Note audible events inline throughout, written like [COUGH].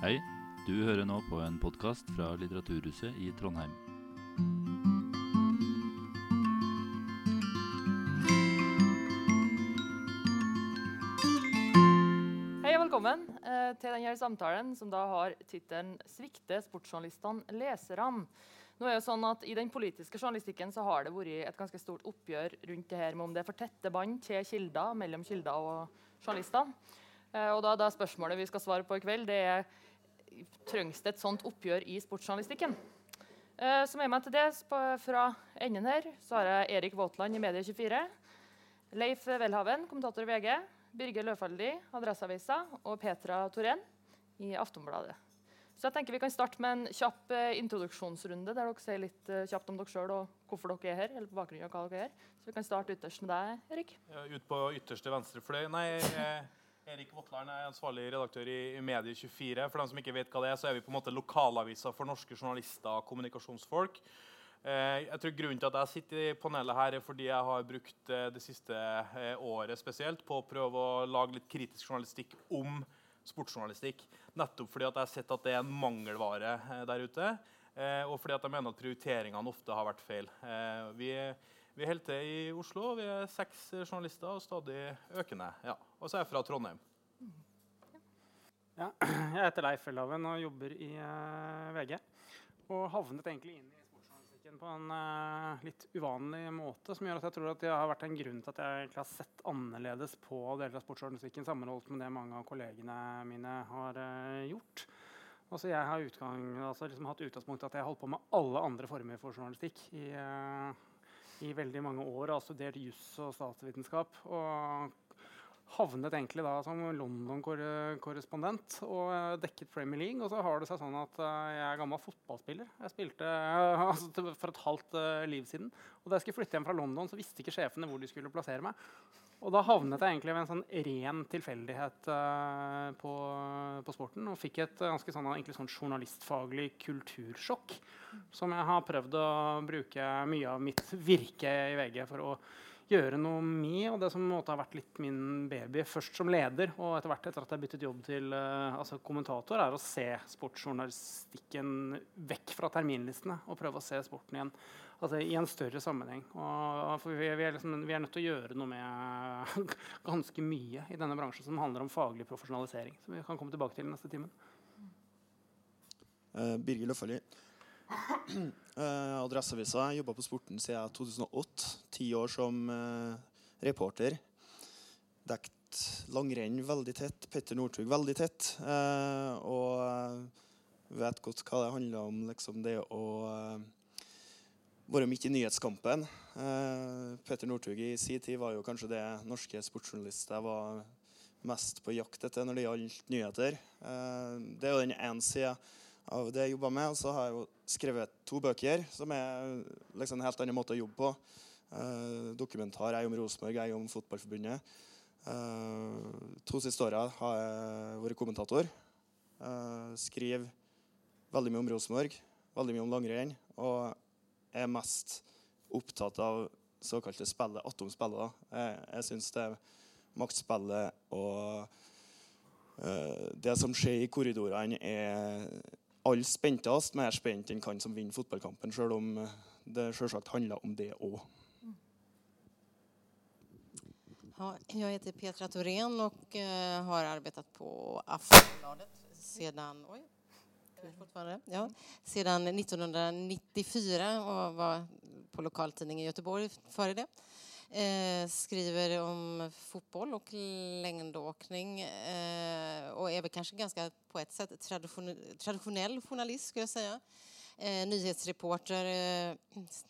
Hei, du hører nå på en podkast fra Litteraturhuset i Trondheim. Hei og velkommen eh, til denne samtalen som da har tittelen 'Svikter sportsjournalistene leserne'. Nå er det sånn at I den politiske journalistikken så har det vært et ganske stort oppgjør rundt det her med om det er for tette bånd til kilder mellom kilder og journalister. Eh, og da, da spørsmålet vi skal svare på i kveld, det er trengs det et sånt oppgjør i sportsjournalistikken. Så med meg til det fra enden her, så har jeg Erik Våtland i Medie24. Leif Welhaven, kommentator i VG. Birger Løfaldi, Adresseavisa. Og Petra Torén i Aftonbladet. Så jeg tenker Vi kan starte med en kjapp eh, introduksjonsrunde, der dere sier litt eh, kjapt om dere sjøl og hvorfor dere er her. eller på bakgrunn av hva dere er her. Så Vi kan starte ytterst med deg, Erik. Ja, Ut på ytterste venstre fløy. Nei, eh, Erik Votland er ansvarlig redaktør i, i Medie24. For dem som ikke vet hva det er, så er vi på en måte lokalavisa for norske journalister og kommunikasjonsfolk. Eh, jeg tror Grunnen til at jeg sitter i panelet her, er fordi jeg har brukt eh, det siste eh, året spesielt på å prøve å lage litt kritisk journalistikk om sportsjournalistikk. Nettopp fordi at jeg har sett at det er en mangelvare der ute. Og fordi at jeg mener at prioriteringene ofte har vært feil. Vi, vi holder til i Oslo. Vi er seks journalister og stadig økende. Ja. Og så er jeg fra Trondheim. Ja, [CLEARS THROAT] jeg heter Leif Welhaven og jobber i eh, VG. Og havnet egentlig inn i sportsjournalistikken på en eh, litt uvanlig måte, som gjør at jeg tror at det har vært en grunn til at jeg har sett annerledes på deler av sportsjournalistikken sammenholdt med det mange av kollegene mine har eh, gjort. Altså jeg har utgang, altså liksom hatt utgangspunkt i at jeg har holdt på med alle andre former for journalistikk i, i veldig mange år, Har studert juss og statsvitenskap. og havnet egentlig da som London-korrespondent og eh, dekket Premier League. Og så har det seg sånn at eh, jeg er gammel fotballspiller. Jeg spilte eh, [LAUGHS] altså, for et halvt liv siden. Og da jeg skulle flytte hjem fra London, så visste ikke sjefene hvor de skulle plassere meg. Og da havnet jeg egentlig ved en sånn ren tilfeldighet på, på sporten. Og fikk et ganske sånn, sånn journalistfaglig kultursjokk. Som jeg har prøvd å bruke mye av mitt virke i VG for å gjøre noe med. Og det som måtte ha har vært litt min baby, først som leder, og etter hvert etter at jeg byttet jobb til eh, altså kommentator, er å se sportsjournalistikken vekk fra terminlistene og prøve å se sporten igjen. Altså i en større sammenheng. Og, vi, vi, er liksom, vi er nødt til å gjøre noe med [LAUGHS] ganske mye i denne bransjen som handler om faglig profesjonalisering. Som vi kan komme tilbake til i neste time. Uh, Birger Løffelli. Eh, Adresseavisa. Jeg jobba på Sporten siden 2008. Ti år som eh, reporter. Dekt langrenn veldig tett. Petter Northug veldig tett. Eh, og vet godt hva det handler om, liksom det å være midt i nyhetskampen. Petter Northug i sin tid var jo kanskje det norske sportsjournalister var mest på jakt etter når det gjaldt nyheter. Det er jo den ene sida av det jeg jobber med. Og så har jeg jo skrevet to bøker, som er liksom en helt annen måte å jobbe på. Eh, dokumentar. Jeg om Rosenborg, jeg om Fotballforbundet. Eh, to siste åra har jeg vært kommentator. Uh, skriver veldig mye om Rosenborg, veldig mye om langrenn. Og er mest opptatt av såkalte spillet atomspillet. da. Jeg, jeg syns det maktspillet og det som skjer i korridorene, er alle spentest mer spent enn han som vinner fotballkampen, sjøl om eh, det selvsagt handler om det òg. Ja, jeg heter Petra Thorén og uh, har arbeidet på Aftonbladet sedan, oj? Ja, siden 1994 og var på lokaltidning i Göteborg før det. Eh, skriver om fotboll och längdåkning eh, och är väl kanske på ett sätt tradition traditionell journalist skulle jag säga. Eh, nyhetsreporter, eh,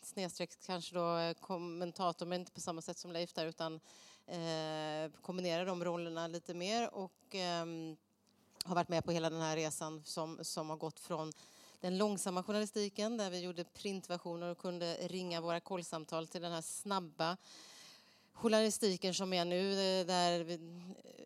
snedstreck kanske eh, kommentator men inte på samma sätt som Leif där utan eh, kombinera de rollerna lite mer och ehm, har varit med på hela den här resan som, som har gått från den långsamma journalistiken där vi gjorde printversioner och kunde ringa våra kollsamtal till den här snabba journalistiken som är nu eh, där vi-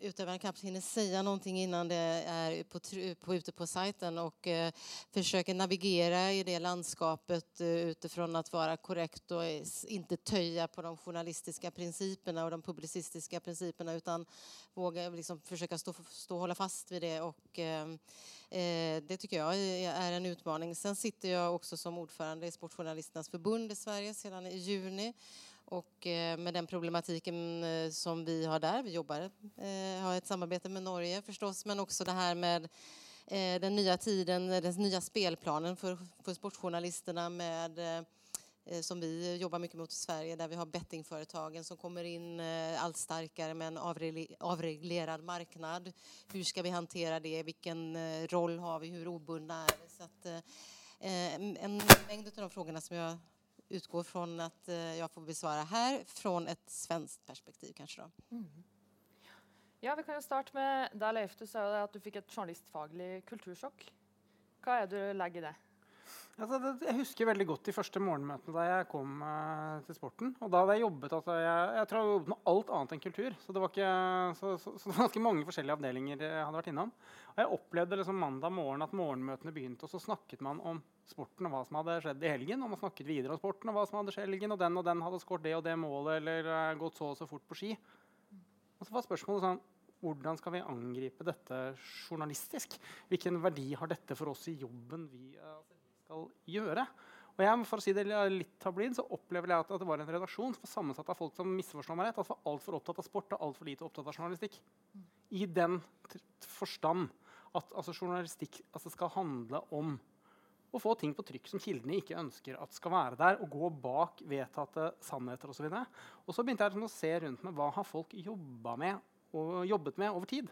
utövaren knappt hinner säga någonting innan det är på, på, ute på sajten och eh, försöker navigera i det landskapet eh, utifrån att vara korrekt och eh, inte töja på de journalistiska principerna och de publicistiska principerna utan våga liksom försöka stå, stå och hålla fast vid det och eh, Eh, det tycker jag är en utmaning. Sen sitter jag också som ordförande i Sportjournalisternas förbund i Sverige sedan i juni. Och eh, med den problematiken eh, som vi har där, vi jobbar, eh, har ett samarbete med Norge förstås, men också det här med den nya tiden, den nya spelplanen för, för sportjournalisterna med som vi jobbar mycket mot i Sverige där vi har bettingföretagen som kommer in allt starkare med en avreglerad marknad. Hur ska vi hantera det? Vilken roll har vi? Hur obundna är vi? Så att, en mängd av de frågorna som jag utgår från att eh, jag får besvara här från ett svenskt perspektiv kanske då. Ja, Vi kan jo starte med deg, Leif. Du sa jo at du fikk et journalistfaglig kultursjokk. Hva er det du legger i det? Altså, det, jeg husker veldig godt de første morgenmøtene da jeg kom eh, til sporten. Og da hadde jeg jobbet altså, jeg, jeg tror jeg jobbet med alt annet enn kultur. Så det var ikke, så, så, så det ganske mange forskjellige avdelinger jeg hadde vært innom. Og jeg opplevde liksom mandag morgen at morgenmøtene begynte, og så snakket man om sporten og hva som hadde skjedd i helgen. Og man snakket videre om sporten og hva som hadde skjedd i helgen, og den og den hadde skåret det og det målet eller uh, gått så og så fort på ski. Og så var spørsmålet sånn hvordan skal vi angripe dette journalistisk? Hvilken verdi har dette for oss i jobben vi eh, skal gjøre? Og jeg, for å si det litt tablid, så opplever jeg at, det var en redaksjon som var sammensatt av folk som misforstår meg rett, at var altfor opptatt av sport og altfor lite opptatt av journalistikk. I den forstand at altså, journalistikk altså, skal handle om å få ting på trykk som kildene ikke ønsker at skal være der, og gå bak vedtatte sannheter osv. Og så begynte jeg liksom å se rundt meg hva har folk og jobbet med over tid.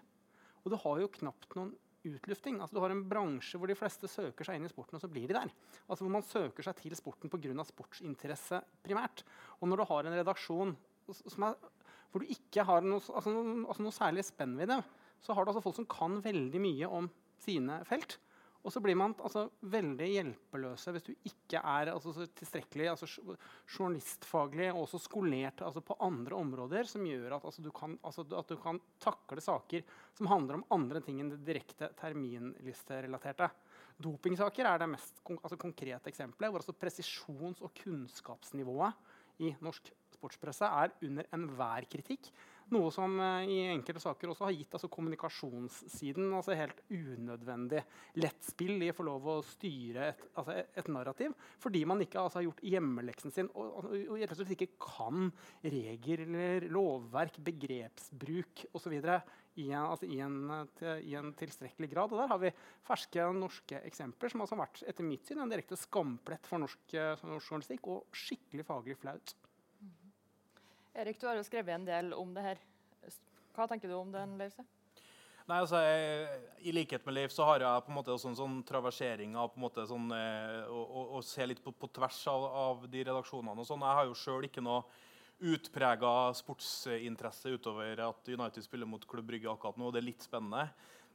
Og du har jo knapt noen utlufting. Altså, du har en bransje hvor de fleste søker seg inn i sporten, og så blir de der. Altså, hvor man søker seg til sporten pga. sportsinteresse primært. Og når du har en redaksjon er, hvor du ikke har noe, altså, noe, altså noe særlig spennvidde, så har du altså folk som kan veldig mye om sine felt. Og så blir man altså, veldig hjelpeløse hvis du ikke er altså, så tilstrekkelig altså, journalistfaglig og også skolert altså, på andre områder som gjør at, altså, du kan, altså, at du kan takle saker som handler om andre ting enn det direkte terminlisterelaterte. Dopingsaker er det mest kon konkrete eksempelet, hvor presisjons- og kunnskapsnivået i norsk sportspresse er under enhver kritikk. Noe som eh, i enkelte saker også har gitt altså, kommunikasjonssiden altså, helt unødvendig lett spill i å få lov å styre et, altså, et, narrativ, fordi man ikke altså, har gjort hjemmeleksen sin og, og, og og ikke kan regler, lovverk, begrepsbruk osv. I, en- altså, i, en, eh, i en tilstrekkelig grad. Og der har vi ferske norske eksempler som altså har vært etter mitt syn en direkte skamplett for norsk, eh, norsk journalistikk og skikkelig faglig flaut. Erik, du har jo skrevet en del om det her. Hva tenker du om den, Leif? Nei, altså, jeg, I likhet med Leif så har jeg på en måte også en sånn traversering av på en måte sånn, eh, å, å, å se litt på, på tvers av, av de redaksjonene. og sånn. Jeg har jo sjøl ikke noe utprega sportsinteresse utover at United spiller mot Klubb Brygge akkurat nå. og Det er litt spennende.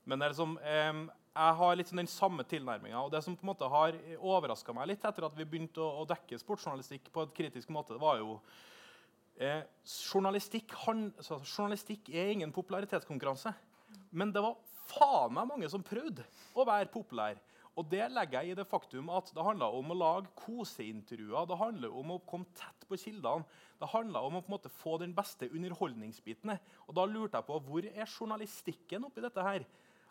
Men det er liksom, eh, jeg har litt sånn den samme tilnærminga. Og det som på en måte har overraska meg litt etter at vi begynte å, å dekke sportsjournalistikk på et kritisk måte, det var jo Eh, journalistikk, han, altså, journalistikk er ingen popularitetskonkurranse. Men det var faen meg mange som prøvde å være populær. Og det legger jeg i det faktum at det handler om å lage koseintervjuer. Det handler om å komme tett på kildene. Det handler om å på en måte få den beste underholdningsbiten. Og da lurte jeg på hvor er journalistikken oppi dette her?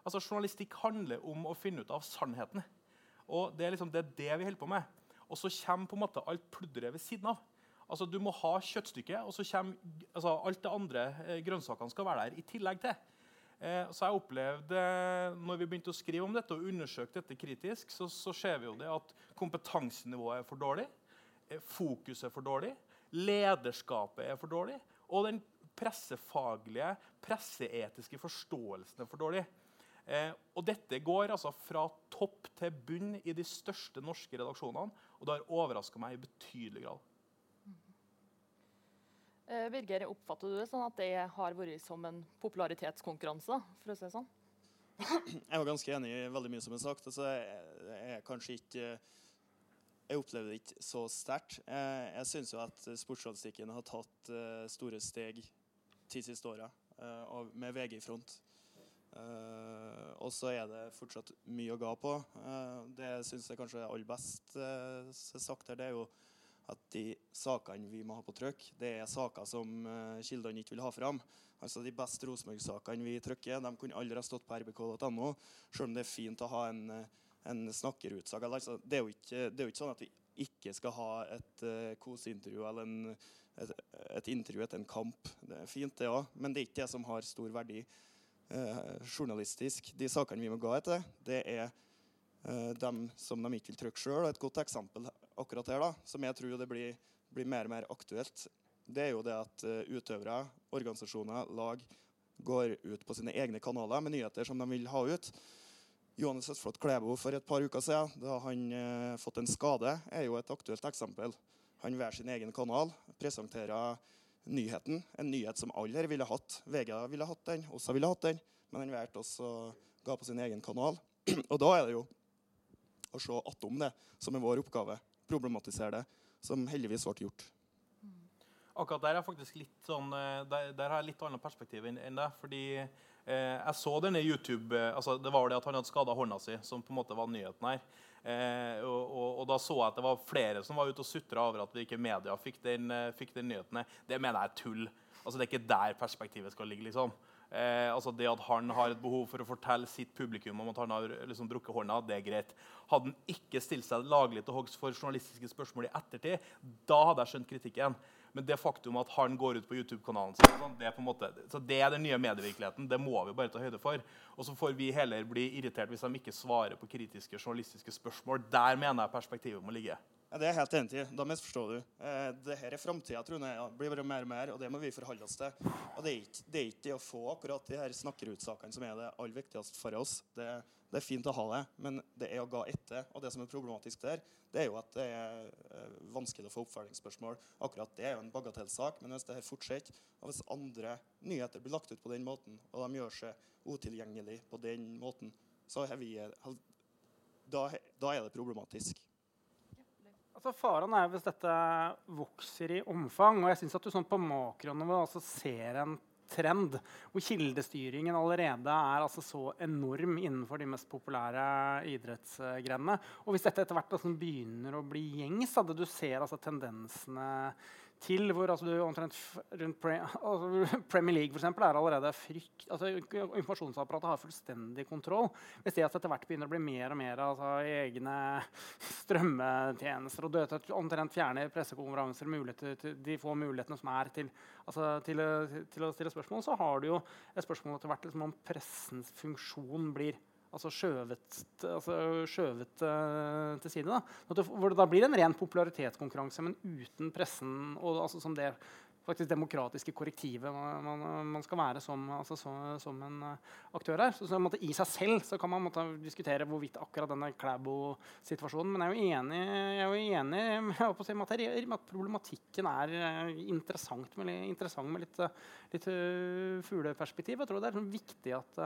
Altså, Journalistikk handler om å finne ut av sannheten. Og det er liksom det, er det vi holder på med. Og så kommer på en måte alt pludderet ved siden av. Altså, Du må ha kjøttstykket, og så kommer altså, alt det andre eh, grønnsakene skal være der i tillegg til. Eh, så jeg opplevde, når vi begynte å skrive om dette og undersøke dette kritisk, så, så ser vi jo det at kompetansenivået er for dårlig, eh, fokuset er for dårlig, lederskapet er for dårlig, og den pressefaglige, presseetiske forståelsen er for dårlig. Eh, og dette går altså fra topp til bunn i de største norske redaksjonene, og det har overraska meg i betydelig grad. Eh, Birger, oppfatter du det sånn at det har vært som en popularitetskonkurranse? for å si det sånn? [CLEARS THROAT] Jeg var ganske enig i veldig mye som er sagt. Altså, jeg, jeg er ikke jeg opplever det ikke så sterkt. Jeg, jeg syns jo at sportsjournalistikken har tatt eh, store steg de siste åra, eh, med VG i front. Uh, og så er det fortsatt mye å ga på. Uh, det syns jeg kanskje er aller best uh, sagt her, det er jo at de sakene vi må ha på trykk, det er saker som kildene ikke vil ha fram. Altså De beste Rosenborg-sakene vi trykker, de kunne aldri ha stått på rbk.no, selv om det er fint å ha en, en snakkerutsak. Altså, det, er ikke, det, er jo ikke sånn at vi ikke skal ha et uh, koseintervju eller en, et, et, intervju etter en kamp. Det er fint, det òg, men det er ikke det som har stor verdi uh, journalistisk. De sakene vi må gå etter, det er uh, dem som de ikke vil trykke sjøl. Et godt eksempel akkurat her, da, som jeg tror det blir, blir mer og mer aktuelt, det er jo det at uh, utøvere, organisasjoner, lag går ut på sine egne kanaler med nyheter som de vil ha ut. Johannes Østflot Klæbo for et par uker siden, da han uh, fått en skade, er jo et aktuelt eksempel. Han hver sin egen kanal presenterer nyheten. En nyhet som alle her ville hatt. VG ville hatt den, også ville hatt den, men han valgte også ga på sin egen kanal. [CLEARS THROAT] Og da er det jo å se attom det, som er vår oppgave. Problematisere det, som heldigvis ble gjort. Akkurat der er faktisk litt sånn, eh, der, der har jeg litt annet perspektiv enn det. fordi eh, jeg så denne YouTube eh, altså Det var det at han hadde skada hånda si, som på en måte var nyheten her. Eh, og, og, og, da så jeg at det var flere som var ute og sutra over at vi ikke media fikk den, eh, fikk den nyheten. Det mener jeg er tull. Altså, det er ikke der perspektivet skal ligge. liksom. Eh, altså Det at han har et behov for å fortelle sitt publikum om at han har liksom drukket hånda, det er greit. Hadde han ikke stilt seg laglig til hogst for journalistiske spørsmål i ettertid, da hadde jeg skjønt kritikken. Men det faktum at han går ut på YouTube-kanalen sin, sånn, det, er måte, det er den nye medievirkeligheten. Det må vi bare ta høyde for. Og så får vi heller bli irritert hvis de ikke svarer på kritiske journalistiske spørsmål. Der mener jeg perspektivet må ligge. Ja, det er helt enig i. Da misforstår du. Eh, det her er framtida, tror jeg. Ja. blir bare mer og mer, og det må vi forholde oss til. Og det er ikke det, er ikke det å få akkurat de her snakkerutsakene som er det aller viktigste for oss. Det, det, er fint å ha det, men det er å ga etter. Og det som er problematisk der, det er jo at det er eh, vanskelig å få oppfølgingsspørsmål. Akkurat det er jo en bagatellsak, men hvis det her fortsetter, og hvis andre nyheter blir lagt ut på den måten, og de gjør seg utilgjengelig på den måten, så er vi, da, da er det problematisk. Altså Faren er hvis dette vokser i omfang. og jeg synes at du sånn på makronivå altså ser en trend hvor kildestyringen allerede er altså så enorm innenfor de mest populære idrettsgrenene. Og hvis dette etter hvert altså begynner å bli gjengs, at du ser altså tendensene til hvor altså, du omtrent rundt pre, [LAUGHS] altså, Premier League for eksempel, er allerede frykt altså, Informasjonsapparatet har fullstendig kontroll. Hvis det etter hvert begynner å bli mer og mer altså, egne [LAUGHS] strømmetjenester og døde, omtrent fjerne pressekonferanser, til, de få mulighetene som er til, altså, til, til, å stille spørsmål, så har du jo et spørsmål etter hvert liksom, om pressens funksjon blir altså skjøvet, altså skjøvet uh, til side. Da. Det, hvor det da blir en ren popularitetskonkurranse, men uten pressen og altså, som det faktisk demokratiske korrektivet man, man, skal være som, altså, så, som en uh, aktør her. Så, så måtte, I seg selv så kan man måtte, diskutere hvorvidt akkurat denne Klæbo-situasjonen Men jeg er jo enig, jeg er jo enig med, si, med, at problematikken er uh, interessant med, interessant med litt, litt fugleperspektiv. Jeg tror det er sånn viktig at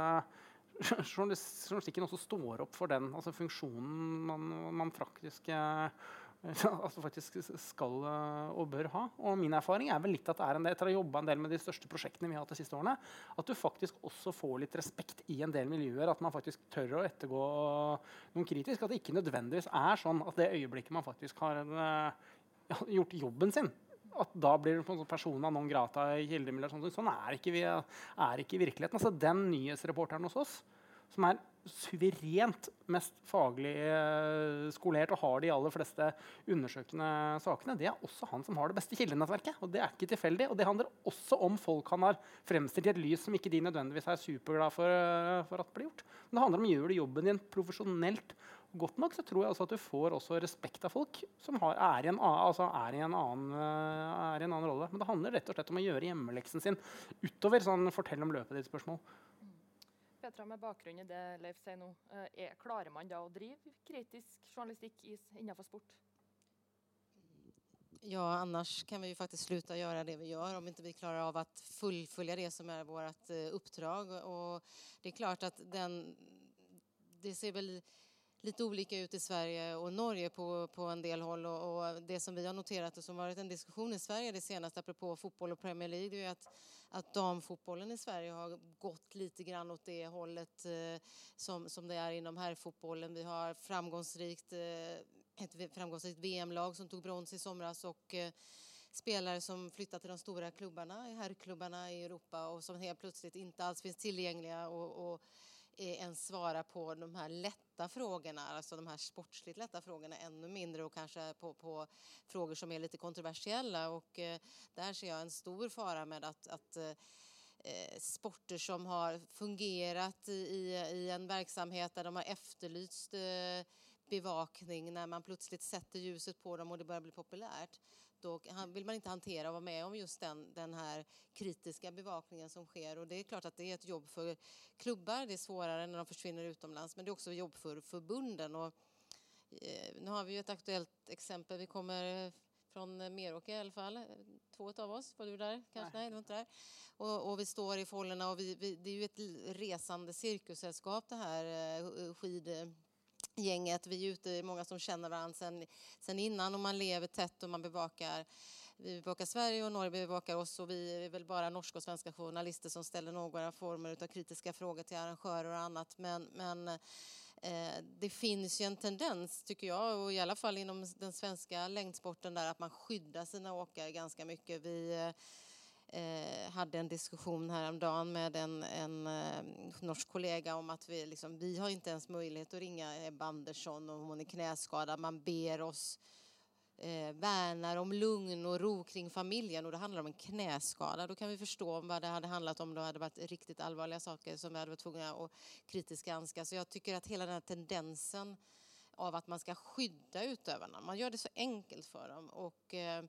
journalistikken også står opp for den altså funksjonen man, man faktisk, eh, [LAUGHS] altså faktisk, skal eh, og bør ha. Og min erfaring er vel litt at det er en del, etter å ha jobba en del med de største prosjektene vi har hatt de siste årene, at du faktisk også får litt respekt i en del miljøer. At man faktisk tør å ettergå noen kritisk. At det ikke nødvendigvis er sånn at det øyeblikket man faktisk har uh, [LAUGHS] gjort jobben sin, at da blir du persona non grata i kildemiljøet. Sånn, sånn er ikke, vi, er ikke virkeligheten. Altså, den nyhetsreporteren hos oss som er suverent mest faglig eh, skolert og har de aller fleste undersøkende sakene, det er også han som har det beste kildenettverket. Og det er ikke tilfeldig. Og det handler også om folk han har fremstilt i et lys som ikke de nødvendigvis er superglad for, eh, for at blir gjort. Men det handler om å gjøre jobben din profesjonelt godt nok, så tror jeg også at du får også respekt av folk som har, er, i en, altså er, i en annen, eh, er i en annen rolle. Men det handler rett og slett om å gjøre hjemmeleksen sin utover sånn fortell om løpet ditt spørsmål. Petra, med bakgrunn i det Leif sier nå, eh, er, klarer man da å drive kritisk journalistikk innenfor sport? Ja, annars kan vi jo faktisk slutte å gjøre det vi gjør, om ikke vi klarer av å fullfölja det som er vårt oppdrag. uppdrag. Och det er klart at den, det ser vel lite olika ut i Sverige och Norge på, på en del håll. Och, och det som vi har noterat och som varit en diskussion i Sverige det senaste apropå fotboll och Premier League det är att, att damfotbollen i Sverige har gått lite grann åt det hållet eh, som, som det är inom herrfotbollen. Vi har framgångsrikt, eh, ett framgångsrikt VM-lag som tog brons i somras och eh, som flyttar till de stora klubbarna, herrklubbarna i Europa och som helt plötsligt inte alls finns tillgängliga och, och ens svara på de här lätta frågorna, alltså de här sportsligt lätta frågorna ännu mindre och kanske på, på frågor som är lite kontroversiella. Och eh, där ser jag en stor fara med att, att eh, sporter som har fungerat i, i, en verksamhet där de har efterlyst eh, bevakning när man plötsligt sätter ljuset på dem och det börjar bli populärt då vill man inte hantera och vara med om just den, den här kritiska bevakningen som sker. Och det är klart att det är ett jobb för klubbar, det är svårare när de försvinner utomlands, men det är också jobb för förbunden. Och, eh, nu har vi ju ett aktuellt exempel, vi kommer från Meråker i alla fall, två av oss. Var du där? Kanske? Nej, Nej inte där. Och, och, vi står i fållorna och vi, vi, det är ju ett resande cirkussällskap det här eh, skid gänget. Vi är ute, många som känner varandra sen, sen innan och man lever tätt och man bevakar vi bevakar Sverige och Norge bevakar oss och vi är väl bara norska och svenska journalister som ställer några former av kritiska frågor till arrangörer och annat. Men, men eh, det finns ju en tendens, tycker jag, och i alla fall inom den svenska längdsporten där att man skyddar sina åkare ganska mycket. Vi eh, eh, hadde en diskussion häromdagen med en, en eh, norsk kollega om at vi, liksom, vi har ikke ens mulighet å ringe Ebba Andersson om hun er knäskadad. Man ber oss eh, värnar om lugn og ro kring familjen og det handler om en knäskada. Da kan vi forstå hva det hadde handlat om. Det hadde vært riktigt allvarliga saker som vi hade varit tvungna att kritiskt granska. Så jeg tycker at hele den tendensen av at man skal skydde utövarna. Man gjør det så enkelt for dem och eh,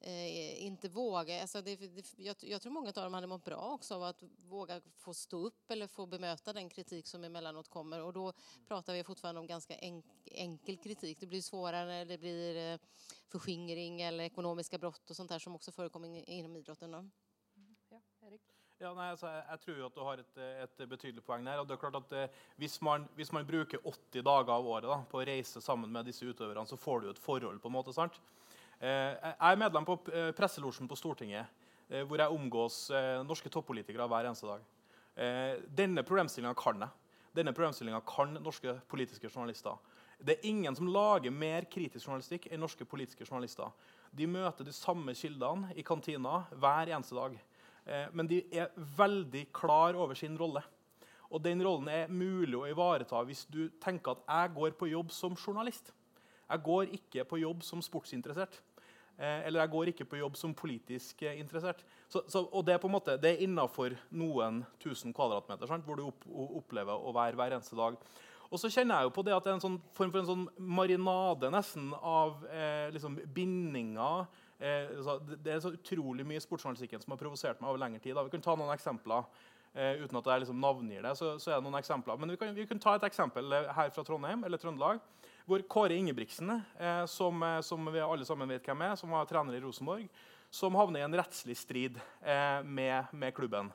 eh, inte våga. Alltså det, det, jag, jag, tror många av dem hade mått bra också av att våga få stå upp eller få bemöta den kritik som emellanåt kommer. Och då pratar vi fortfarande om ganska enk, enkel kritik. Det blir svårare när det blir eh, förskingring eller ekonomiska brott och sånt där som också förekommer inom idrotten. Då. Ja, Erik? Ja, nei, altså, jeg, jeg, tror jo at du har et, et, betydelig poeng der. og det er klart at eh, hvis, man, hvis, man, bruker 80 dager av året da, på å reise sammen med disse utøverne, så får du et forhold. på en måte, sant? Eh, jeg er medlem på eh, presselosjen på Stortinget, eh, hvor jeg omgås norske toppolitikere hver eneste dag. Denne problemstillinga kan jeg. Denne problemstillinga kan norske politiske journalister. Det er ingen som lager mer kritisk journalistikk enn norske politiske journalister. De møter de samme kildene i kantina hver eneste dag. Men de er veldig klar over sin rolle. Og den rollen er mulig å ivareta hvis du tenker at jeg går på jobb som journalist. Jeg går ikke på jobb som sportsinteressert. Eh, eller jeg går ikke på jobb som politisk eh, interessert. Så, så, og Det er på en måte, det er innafor noen tusen kvadratmeter sant, hvor du opp, opplever å være hver eneste dag. Og så kjenner jeg jo på det at det er en sånn form for en sånn marinade nesten av eh, liksom bindinger Eh, det er så utrolig mye sportsjournalistikken som har provosert meg over lengre tid. Da. Vi kan ta noen eksempler. Eh, uten at jeg liksom navngir det, så, så, er det noen eksempler. Men vi kan, vi kan, ta et eksempel eh, her fra Trondheim, eller Trøndelag, hvor Kåre Ingebrigtsen, eh, som, eh, som, vi alle sammen vet hvem er, som var trener i Rosenborg, som havner i en rettslig strid eh, med, med, klubben.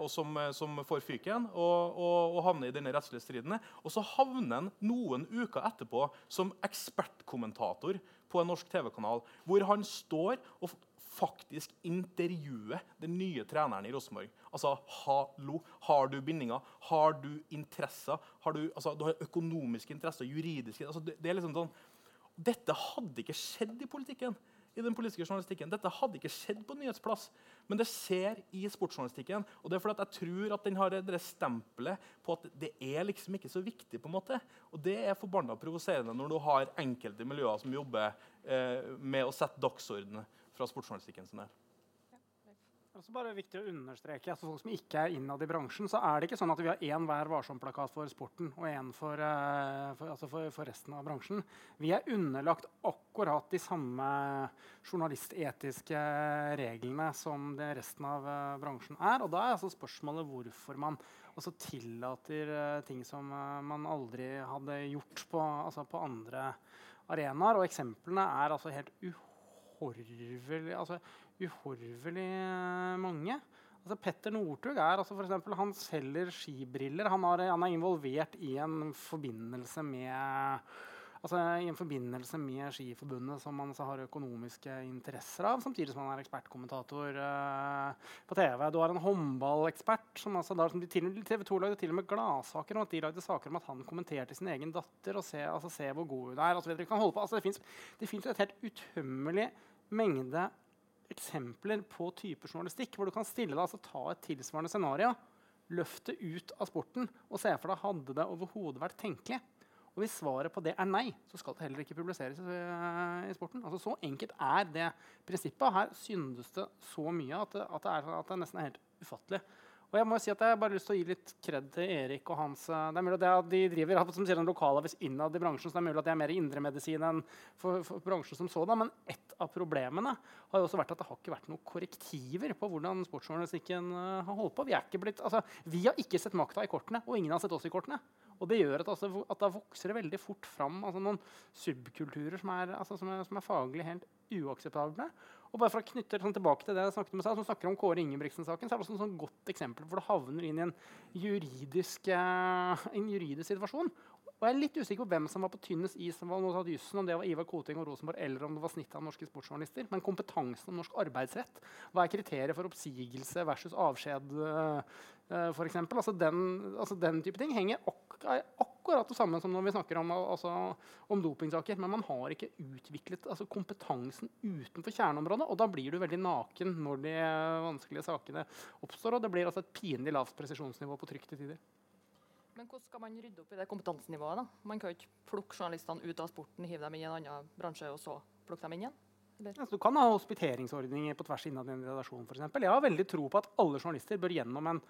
og som, som, får fyken og, og, og, havner i denne rettslige striden. Og så havner han noen uker etterpå som ekspertkommentator på en norsk TV-kanal, hvor han står og faktisk intervjuer den nye treneren i Rosenborg. Altså, hallo, Har du bindinger? Har du interesser? Har du, altså, du har økonomiske interesser, juridiske altså, det, det er liksom sånn, Dette hadde ikke skjedd i politikken i den politiske journalistikken. Dette hadde ikke skjedd på nyhetsplass, men det skjer i sportsjournalistikken. Og det er fordi jeg tror at den har det stempelet på at det er liksom ikke så viktig. på en måte. Og det er forbanna provoserende når du har enkelte miljøer som jobber eh, med å sette dagsordenen fra sportsjournalistikken sin her. Det er også bare viktig å understreke at For folk som ikke er innad i bransjen, så er det ikke sånn at vi har én hver varsom-plakat for sporten og én for, uh, for, altså for, for, resten av bransjen. Vi er underlagt akkurat de samme journalistetiske reglene som det resten av uh, bransjen er. Og da er altså spørsmålet hvorfor man også tillater uh, ting som man aldri hadde gjort på, altså på andre arenaer. Og eksemplene er altså helt uhorvelig altså, uhorvelig mange. Altså Petter Northug er altså for eksempel, han selger skibriller. Han, har, han er involvert i en forbindelse med altså i en forbindelse med Skiforbundet, som altså har økonomiske interesser av, samtidig som han er ekspertkommentator uh, på TV. Du har en håndballekspert som altså der, som de til, TV 2 lagde til og med gladsaker om at de lagde saker om at han kommenterte sin egen datter og se, altså, se hvor god hun er. Altså, det fins et helt utømmelig mengde eksempler på typer journalistikk hvor du kan stille deg, altså ta et tilsvarende scenario, løfte ut av sporten og se for deg hadde det overhodet vært tenkelig. Og hvis svaret på det er nei, så skal det heller ikke publiseres i, i sporten. Altså, så enkelt er det prinsippet. Her syndes det så mye at det, at det, er, at det nesten er helt ufattelig. Og jeg må si at jeg har bare lyst til å gi litt kred til Erik og hans eh, Det er mulig at de driver som sier, en lokalavis innad i bransjen, så det er mulig at det er mer indremedisin enn for, for, bransjen som sådan. Men ett av problemene har jo også vært at det har ikke vært noen korrektiver på hvordan sportsjournalistikken uh, har holdt på. Vi, blitt, altså, vi, har ikke sett makta i kortene, og ingen har sett oss i kortene. Og det gjør at, altså, at da vokser det veldig fort fram altså, noen subkulturer som er, altså, som er, som er faglig helt uakseptable. Og bare for å knytte sånn tilbake til det jeg snakket med seg, som snakker om Kåre Ingebrigtsen-saken, så er det også et sånn godt eksempel hvor du havner inn i en juridisk, uh, en juridisk situasjon. Og jeg er litt usikker på hvem som var på tynnest is, om det var Ivar Koting og Rosenborg, eller om det var snittet av norske sportsjournalister. Men kompetansen om norsk arbeidsrett, hva er kriteriet for oppsigelse versus avskjed, for uh, f.eks.? Altså, den, altså den type ting henger ak akkurat det samme som når vi snakker om, altså, om dopingsaker. Men man har ikke utviklet altså, kompetansen utenfor kjerneområdet. Og da blir du veldig naken når de vanskelige sakene oppstår. Og det blir altså et pinlig lavt presisjonsnivå på trykk til tider. Men hvordan skal man rydde opp i det kompetansenivået? da? Man kan jo ikke plukke journalistene ut av sporten, hive dem inn i en annen bransje og så plukke dem inn igjen? Altså, du kan ha hospiteringsordninger på tvers innad i en redaksjon. For eksempel. Jeg har veldig tro på at alle journalister bør gjennom en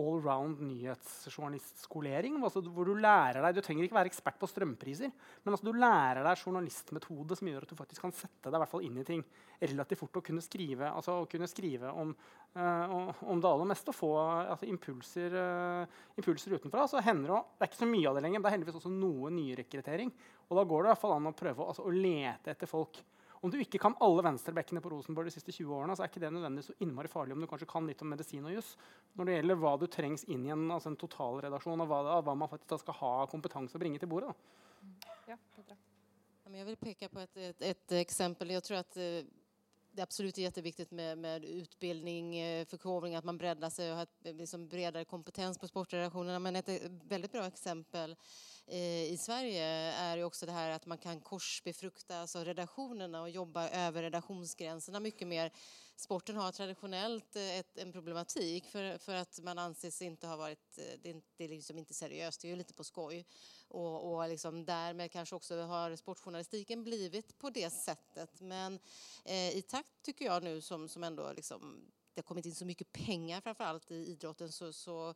allround nyhetsjournalistskolering. Altså, hvor Du lærer deg, du trenger ikke være ekspert på strømpriser, men altså, du lærer deg journalistmetode som gjør at du faktisk kan sette deg fall inn i ting relativt fort og kunne skrive, altså, og kunne skrive om, uh, om, det aller meste og få altså, impulser, uh, impulser, utenfra. Så hender det, det er ikke så mye av det lenger, men det er heldigvis også noe nyrekruttering. Og da går det i hvert fall an å prøve altså, å lete etter folk om du ikke kan alle venstrebekkene på Rosenborg de siste 20 årene, så er ikke det nødvendigvis så innmari farlig om du kanskje kan litt om medisin og juss. Når det gjelder hva du trengs inn i en, altså en totalredaksjon, og hva, hva, man faktisk skal ha kompetanse å bringe til bordet. Ja, jeg vil peke på et, et, et eksempel. Jeg tror at eh, det absolut är jätteviktigt med, med utbildning, eh, förkovring, att man breddar sig och har ett liksom bredare kompetens på sportrelationerna. Men ett väldigt bra exempel Eh, i Sverige är ju också det här att man kan korsbefrukta alltså redaktionerna och jobba över redaktionsgränserna mycket mer. Sporten har traditionellt eh, ett, en problematik för, för att man anses inte ha varit, eh, det är, det liksom inte seriöst, det är ju lite på skoj. Och, och liksom därmed kanske också har sportjournalistiken blivit på det sättet. Men eh, i takt tycker jag nu som, som ändå liksom det har kommit in så mycket pengar framförallt i idrotten så, så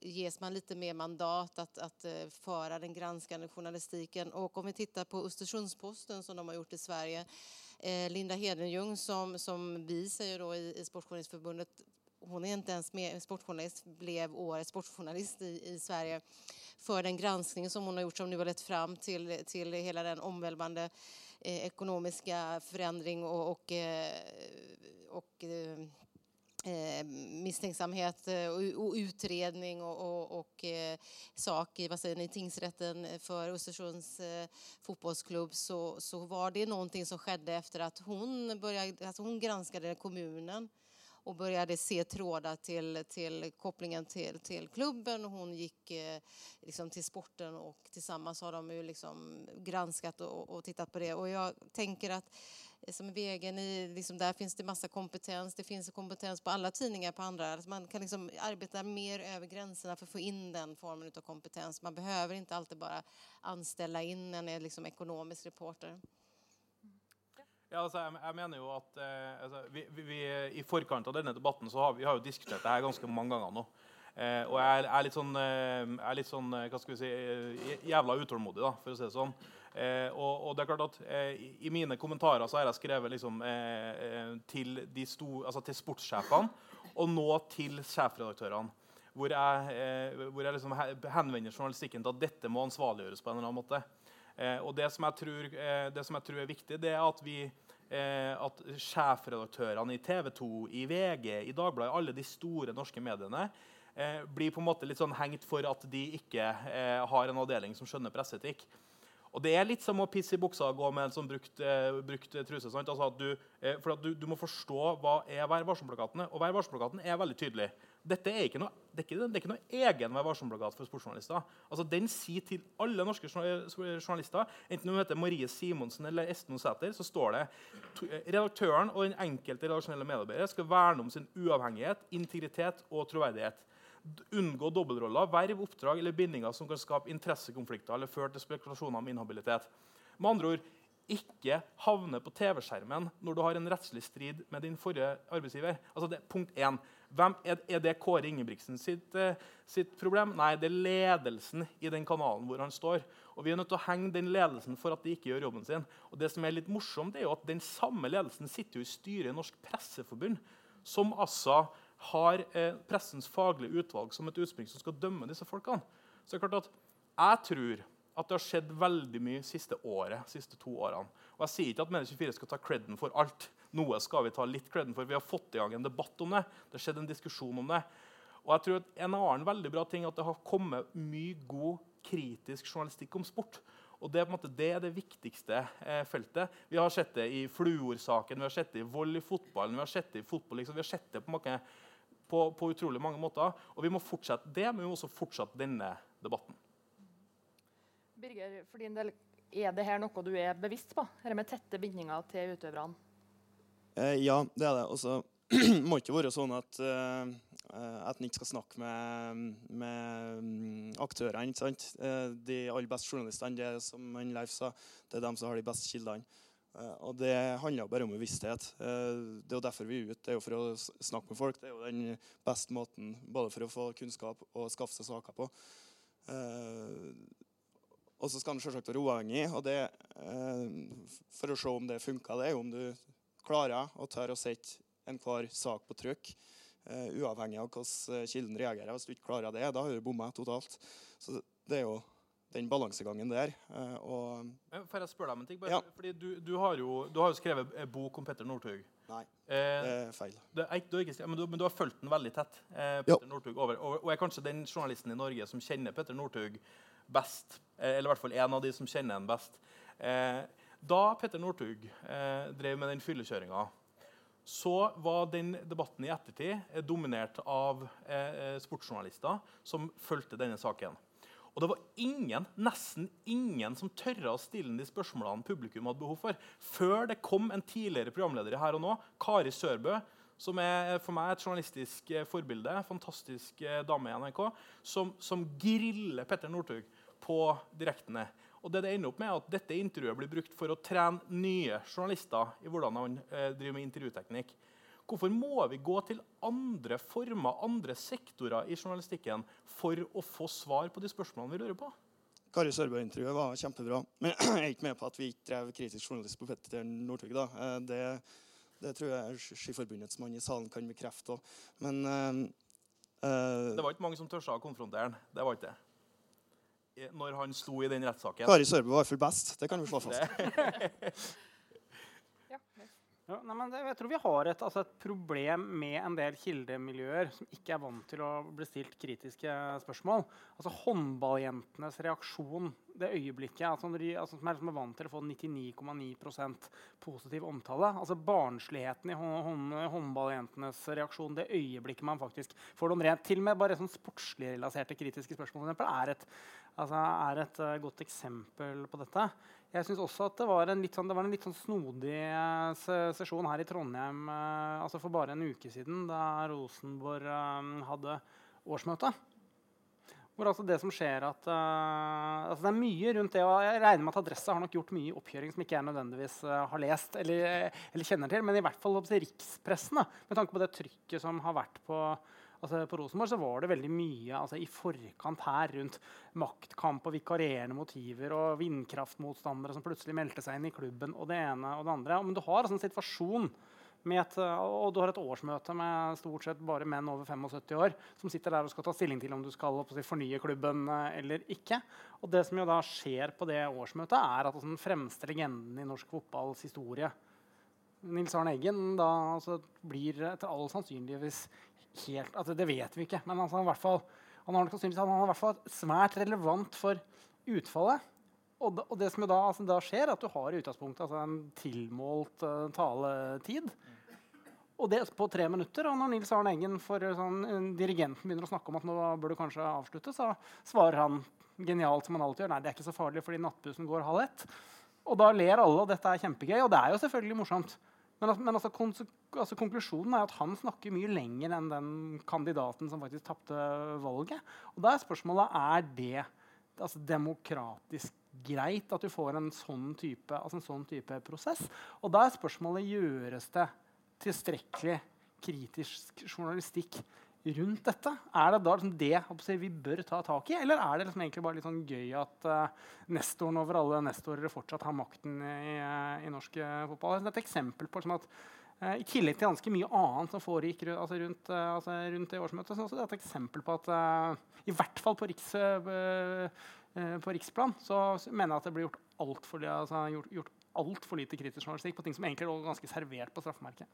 ges man lite mer mandat att, att uh, föra den granskande journalistiken. Och om vi tittar på Östersundsposten som de har gjort i Sverige. Eh, Linda Hedenjung som, som vi säger då i, i Sportjournalistförbundet hon är inte ens med, sportjournalist, blev årets sportjournalist i, i Sverige för den granskning som hon har gjort som nu har lett fram till, till hela den omvälvande eh, ekonomiska förändring och, och, eh, och eh, eh, misstänksamhet eh, och, och utredning och, och, och eh, sak i vad säger ni, tingsrätten Östersunds eh, fotbollsklubb så, så var det någonting som skedde efter att hon, började, alltså hon granskade kommunen och började se trådar till, till kopplingen till, till klubben. Hon gick eh, liksom till sporten och tillsammans har de ju liksom granskat och, och på det. Och jag tänker att Eh, som Vegen, i, liksom, där finns det massa kompetens. Det finns kompetens på alla tidningar, på andra. Man kan liksom arbeta mer över gränserna för att få in den formen av kompetens. Man behöver inte alltid bara anställa in en eh, liksom, ekonomisk reporter. Ja, altså, jeg, jeg, mener jo at eh, altså, vi, vi, I forkant av denne debatten så har vi har jo diskutert det her ganske mange ganger nå. Eh, og jeg er, er, litt sånn, eh, er litt sånn hva skal vi si, jævla utålmodig, da, for å si det sånn. Eh, og, og, det er klart at eh, I mine kommentarer så har jeg skrevet liksom, eh, eh til, sto, altså til, sportssjefene og nå til sjefredaktørene. Hvor jeg, eh, hvor jeg liksom henvender journalistikken til at dette må ansvarliggjøres på en eller annen måte. Eh, og det som, tror, det som, jeg tror, er viktig, det er at vi eh, at sjefredaktørene i TV 2, i VG, i Dagbladet, alle de store norske mediene eh, blir på en måte litt sånn hengt for at de ikke eh, har en avdeling som skjønner presseetikk. Og Det er litt som å pisse i buksa og gå med en sånn brukt, eh, brukt truse. Altså du, eh, for du, du, må forstå hva er Vær varsom-plakatene. Og Vær varsom-plakaten er veldig tydelig. Dette er ikke noe, det, er ikke, det er ikke noe egen Vær varsom-plakat for sportsjournalister. Altså Den sier til alle norske journalister, enten hun heter Marie Simonsen eller Esten Sæther, så står det eh, redaktøren og den enkelte redaksjonelle medarbeider skal verne om sin uavhengighet, integritet og troverdighet unngå dobbeltroller, verv, oppdrag eller bindinger som kan skape interessekonflikter eller føre til spekulasjoner om inhabilitet. Med andre ord, ikke havne på TV-skjermen når du har en rettslig strid med din forrige arbeidsgiver. Altså det, punkt 1. Hvem, er, det Kåre Ingebrigtsen sitt, uh, sitt, problem? Nei, det er ledelsen i den kanalen hvor han står. Og Vi er nødt til å henge den ledelsen for at de ikke gjør jobben sin. Og det som er litt morsomt, er jo at Den samme ledelsen sitter jo i styret i Norsk Presseforbund, som altså har eh, pressens faglige utvalg som et utspring som skal dømme disse folkene. Så det er klart at Jeg tror at det har skjedd veldig mye siste året, siste to årene. Og Jeg sier ikke at Medie24 skal ta creden for alt. Noe skal vi ta litt creden for. Vi har fått i gang en debatt om det. Det har skjedd en diskusjon om det. Og jeg tror at En annen veldig bra ting er at det har kommet mye god kritisk journalistikk om sport. Og det er, måte, det, det viktigste eh, feltet. Vi har sett det i Fluor-saken, vi har sett det i vold i fotballen, vi har sett det i fotball. Liksom. Vi har sett det på, på, på, utrolig mange måter. Og vi må fortsette det, men vi må også fortsette denne debatten. Birger, for din del, er det her noe du er bevisst på? Dette med tette bindinger til utøverne? Eh, ja, det er det. Og [CLEARS THROAT] må ikke være sånn at, uh, at en ikke skal snakke med, med aktørene. ikke sant? Uh, de aller beste journalistene det er som Leif sa, det er dem som har de beste kildene. Og Det handler bare om bevissthet. det er jo derfor vi er ute. Det er jo for å snakke med folk. Det er jo den beste måten både for å få kunnskap og skaffe seg saker på. Og så skal en selvsagt være uavhengig. og det, For å se om det funker, det er jo om du klarer å tørre å sette enhver sak på trykk. Uh, uavhengig av hvordan eh, kilden reagerer. Hvis du ikke klarer det, da har du bomma totalt. Så det er jo den balansegangen der. Uh, og Får jeg spørre deg om en ting? Bare, ja. fordi du, du, har jo, du, har jo, skrevet bok om Petter Northug. Nei, det er feil. Du, du ikke, men, men, du, har fulgt den veldig tett. Eh, Petter Northug over, og, og, er kanskje den journalisten i Norge som kjenner Petter Northug best. eller i hvert fall en av de som kjenner ham best. Eh, da Petter Northug eh, drev med den fyllekjøringa så var den debatten i ettertid eh, dominert av eh, eh, sportsjournalister som fulgte denne saken. Og det var ingen, nesten ingen som tørra å stille de spørsmålene publikum hadde behov for, før det kom en tidligere programleder Her og Nå, Kari Sørbø, som er for meg et journalistisk eh, forbilde, fantastisk dame i NRK, som, som griller Petter Northug på direktene. Og det det ender opp med er at Dette intervjuet blir brukt for å trene nye journalister i hvordan man eh, driver med intervjuteknikk. Hvorfor må vi gå til andre former, andre sektorer i journalistikken for å få svar på de spørsmålene vi lurer på? Kari Sørbø-intervjuet var kjempebra. Men [CLEARS THROAT] jeg er ikke med på at vi ikke drev kritisk journalist på Petter Northug. Eh, det, det, tror jeg Skiforbundets mann i salen kan bekrefte òg. Men uh, Det var ikke mange som tørsa å konfrontere han. Det var ikke det når han sto i den rettssaken. Kari Sørbø var iallfall best. Det kan vi slå fast. [LAUGHS] Ja, nei, det, jeg tror vi har et, altså et, problem med en del kildemiljøer som ikke er vant til å bli stilt kritiske spørsmål. Altså Håndballjentenes reaksjon det øyeblikket altså, de, altså, som er liksom vant til å få 99,9% positiv omtale. altså Barnsligheten i hånd, håndballjentenes reaksjon det øyeblikket man faktisk får noen rent Til og med bare sånn sportslig relaserte kritiske spørsmål er et, altså, er et uh, godt eksempel på dette. Jeg synes også at det var en litt sånn, en litt sånn snodig uh, sesjon her i Trondheim uh, altså for bare en uke siden, da Rosenborg hadde årsmøte. Hvor altså det som skjer at uh, altså Det er mye rundt det. og Jeg regner med at Adressa har nok gjort mye oppkjøring som ikke jeg nødvendigvis uh, har lest eller, eller, kjenner til. Men i hvert fall rikspressen, da, med tanke på det trykket som har vært på, altså på Rosenborg, så var det veldig mye altså i forkant her rundt maktkamp og vikarierende motiver og vindkraftmotstandere som plutselig meldte seg inn i klubben og det ene og det andre. Men du har altså en situasjon et, og du har et årsmøte med stort sett bare menn over 75 år som sitter der og skal ta stilling til om du skal si, fornye klubben eh, eller ikke. Og det som jo da skjer på det årsmøtet, er at altså, den fremste legenden i norsk fotballs historie Nils Arne Eggen da altså, blir etter all sannsynligvis helt altså, Det vet vi ikke, men altså, fall, han har sannsynligvis han har i hvert fall svært relevant for utfallet. Og, da, og det som da, altså, da, skjer, er at du har i utgangspunktet altså, en tilmålt uh, taletid. Og det på tre minutter. Og når Nils Arne Eggen for sånn, dirigenten begynner å snakke om at nå bør du kanskje avslutte, så svarer han genialt som han alltid gjør. Nei, det er ikke så farlig fordi nattbussen går halv ett. Og da ler alle, og dette er kjempegøy. Og det er jo selvfølgelig morsomt. Men, men altså, altså, konklusjonen er at han snakker mye lenger enn den kandidaten som faktisk tapte valget. Og da er spørsmålet er det altså, demokratisk greit at du får en sånn type, altså en sånn type prosess. Og da er spørsmålet gjøres det tilstrekkelig kritisk journalistikk rundt dette? Er det da liksom det vi bør ta tak i, eller er det liksom egentlig bare litt sånn gøy at uh, nestoren over alle nestorer fortsatt har makten i, uh, i norsk uh, fotball? Det er et eksempel på liksom, at uh, I tillegg til ganske mye annet som foregikk altså rundt, altså rundt, det årsmøtet, så er det et eksempel på at i hvert fall på, riks, på riksplan så mener jeg at det blir gjort altfor altså, gjort, gjort alt for lite kritisk journalistikk på ting som egentlig lå ganske servert på straffemerket.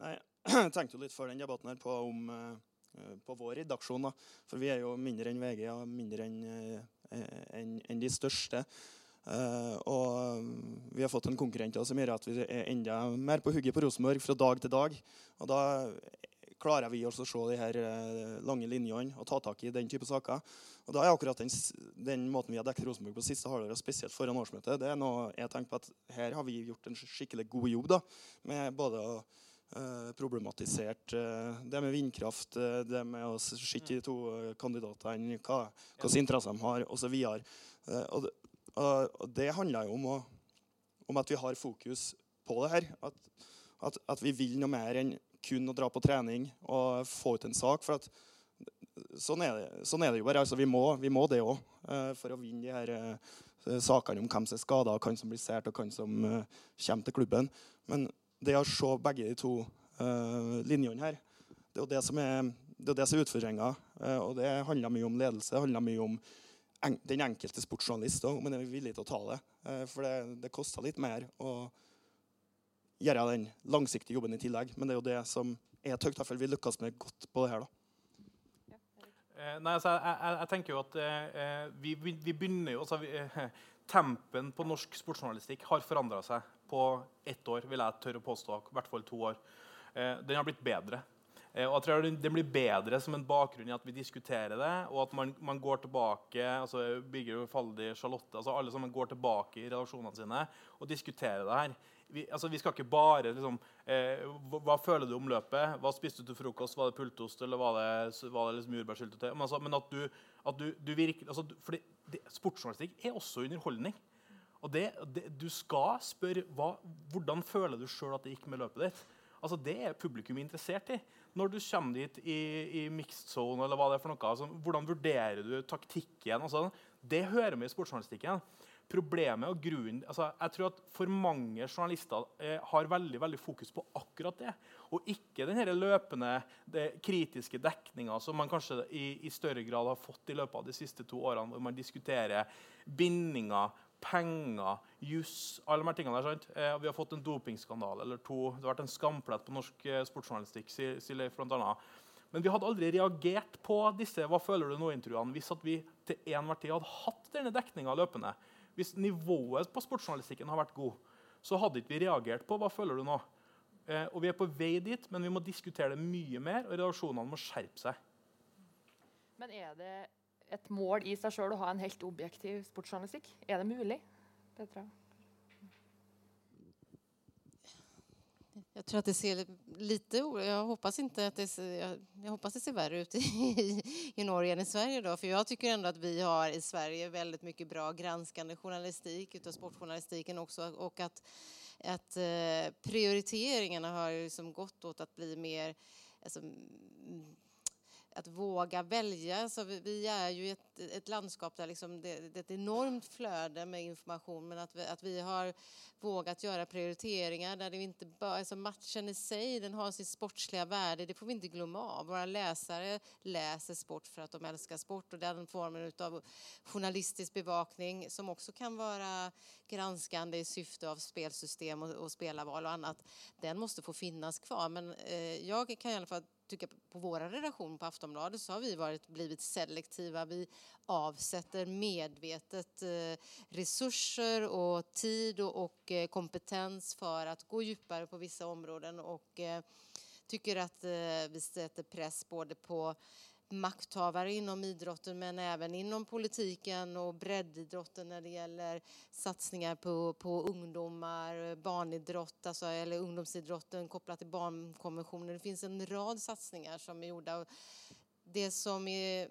Nei, jeg [CLEARS THROAT] tenkte jo litt før den debatten her på, om, uh, på vår redaksjon. Da. For vi er jo mindre enn VG og mindre enn en, en de største. Uh, og vi har fått en konkurrent som gjør at vi er enda mer på hugget på Rosenborg fra dag til dag. Og da klarer vi oss å se de her lange linjene og ta tak i den type saker. Og da er akkurat den, den måten vi har dekket Rosenborg på siste halvår, spesielt foran årsmøtet, det er noe jeg tenker på at her har vi gjort en skikkelig god jobb da, med både å Eh, problematisert eh, det med vindkraft, eh, det med å se de to kandidatene, hva hvilke interesser de har, osv. Og, og, og det handler jo om, å, om, at vi har fokus på det her. At, at, at, vi vil noe mer enn kun å dra på trening og få ut en sak. for at Sånn er, det, sånn er det, jo bare. Altså, vi, må, vi må det òg uh, for å vinne de her uh, sakene om hvem som er skada, hvem som blir sært, og hvem som uh, kommer til klubben. Men det å se begge de to linjene her, det er jo det som er, det er, det som er utfordringa. Og det handler mye om ledelse, det handler mye om en, den enkelte sportsjournalist òg, men er villig til å ta det. For det, det koster litt mer å gjøre den langsiktige jobben i tillegg. Men det er jo det som er tøkt. Derfor vi lykkes med godt på det her. da. nei, altså, jeg, jeg, jeg, tenker jo at eh, vi, vi, vi, begynner jo altså, vi, eh, [LAUGHS] Tempen på norsk sportsjournalistikk har forandra seg på ett år, vil jeg tørre å påstå. I hvert fall to år. Eh, den har blitt bedre. Eh, og jeg tror Den blir bedre som en bakgrunn i at vi diskuterer det, og at man, man går tilbake altså Birger Faldi, Charlotte, altså alle sammen går tilbake i relasjonene sine og diskuterer det her. Vi, altså, vi skal ikke bare liksom, eh, hva, hva, føler du om løpet? Hva spiste du til frokost? Var det pultost eller var det, var det liksom jordbærsyltetøy? Men, altså, men, at du, at du, du virker altså, fordi Sportsjournalistikk er også underholdning. Og det, det, Du skal spørre hva, hvordan føler du sjøl at det gikk med løpet ditt. Altså, Det er publikum interessert i. Når du kommer dit i, i mixed zone, eller hva det er for noe, altså, hvordan vurderer du taktikken? Altså, det hører vi i sportsjournalistikken. Problemet og grunnen, altså, jeg tror at For mange journalister eh, har veldig veldig fokus på akkurat det. Og ikke den løpende, kritiske dekninga som man kanskje i, i, større grad har fått i løpet av de siste to årene, hvor man diskuterer bindinger, penger, juss alle de her tingene der, sant? Eh, Vi har fått en dopingskandale eller to. Det har vært en skamplett på norsk eh, sportsjournalistikk. sier annet. Men vi hadde aldri reagert på disse hva føler du nå-intervjuene hvis vi til enhver tid hadde hatt denne dekninga løpende. Hvis nivået på sportsjournalistikken har vært god, så hadde ikke vi reagert på hva føler du nå. Eh, og Vi er på vei dit, men vi må diskutere det mye mer, og redaksjonene må skjerpe seg. Men er det et mål i seg sjøl å ha en helt objektiv sportsjournalistikk? Er det mulig? Petra? Jag tror att det ser lite... Jag hoppas, inte att det, jag, hoppas det ser värre ut [LAUGHS] i, i Norge än i Sverige. Då, för Jag tycker ändå att vi har i Sverige väldigt mycket bra granskande journalistik utav sportjournalistiken också. Och att, att eh, prioriteringarna har liksom gått åt att bli mer... Alltså, att våga välja. Så vi, vi är ju ett, ett landskap där liksom det, det är ett enormt flöde med information men att vi, att vi har vågat göra prioriteringar där det inte bara, alltså matchen i sig den har sitt sportsliga värde, det får vi inte glömma av. Våra läsare läser sport för att de älskar sport och den formen av journalistisk bevakning som också kan vara granskande i syfte av spelsystem och, och spelarval och annat, den måste få finnas kvar. Men eh, jag kan i alla fall tycka på vår redaktion på Aftonbladet så har vi varit, blivit selektiva. Vi avsätter medvetet eh, resurser och tid och, eh, kompetens för att gå djupare på vissa områden och eh, tycker att vi sätter press både på makthavare inom idrotten men även inom politiken och breddidrotten när det gäller satsningar på, på ungdomar, barnidrott, alltså, eller ungdomsidrotten kopplat till barnkonventionen. Det finns en rad satsningar som är gjorda. Det som är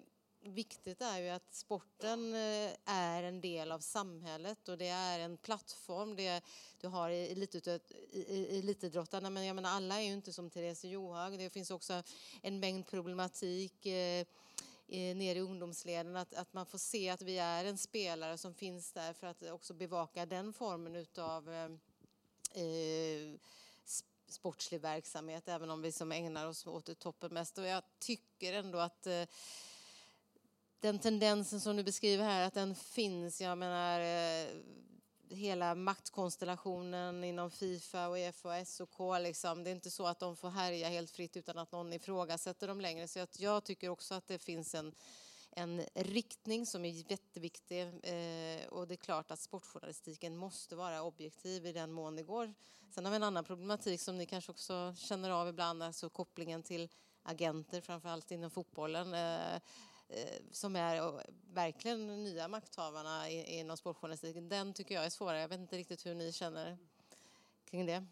viktigt är ju att sporten er är en del av samhället och det är en plattform. Det, du har elitidrottarna, men jag menar, alla är ju inte som Therese Johaug. Det finns också en mängd problematik eh, nere i ungdomsleden. Att, att man får se att vi är en spelare som finns där för att också bevaka den formen utav eh, eh sportslig verksamhet, även om vi som ägnar oss åt toppen mest. Och jag tycker ändå att eh, den tendensen som du beskriver här, att den finns. Jag menar, eh, hela maktkonstellationen inom Fifa och Uefa och SOK. Liksom. Det är inte så att de får härja helt fritt utan att någon ifrågasätter dem längre. Så att jag tycker också att det finns en, en riktning som är jätteviktig. Eh, och det är klart att sportjournalistiken måste vara objektiv i den mån det går. Sen har vi en annan problematik som ni kanske också känner av ibland, alltså kopplingen till agenter, framförallt inom fotbollen. Eh, som är verkligen nya makthavarna inom sportjournalistiken, den tycker jag är svårare. Jag vet inte riktigt hur ni känner kring det.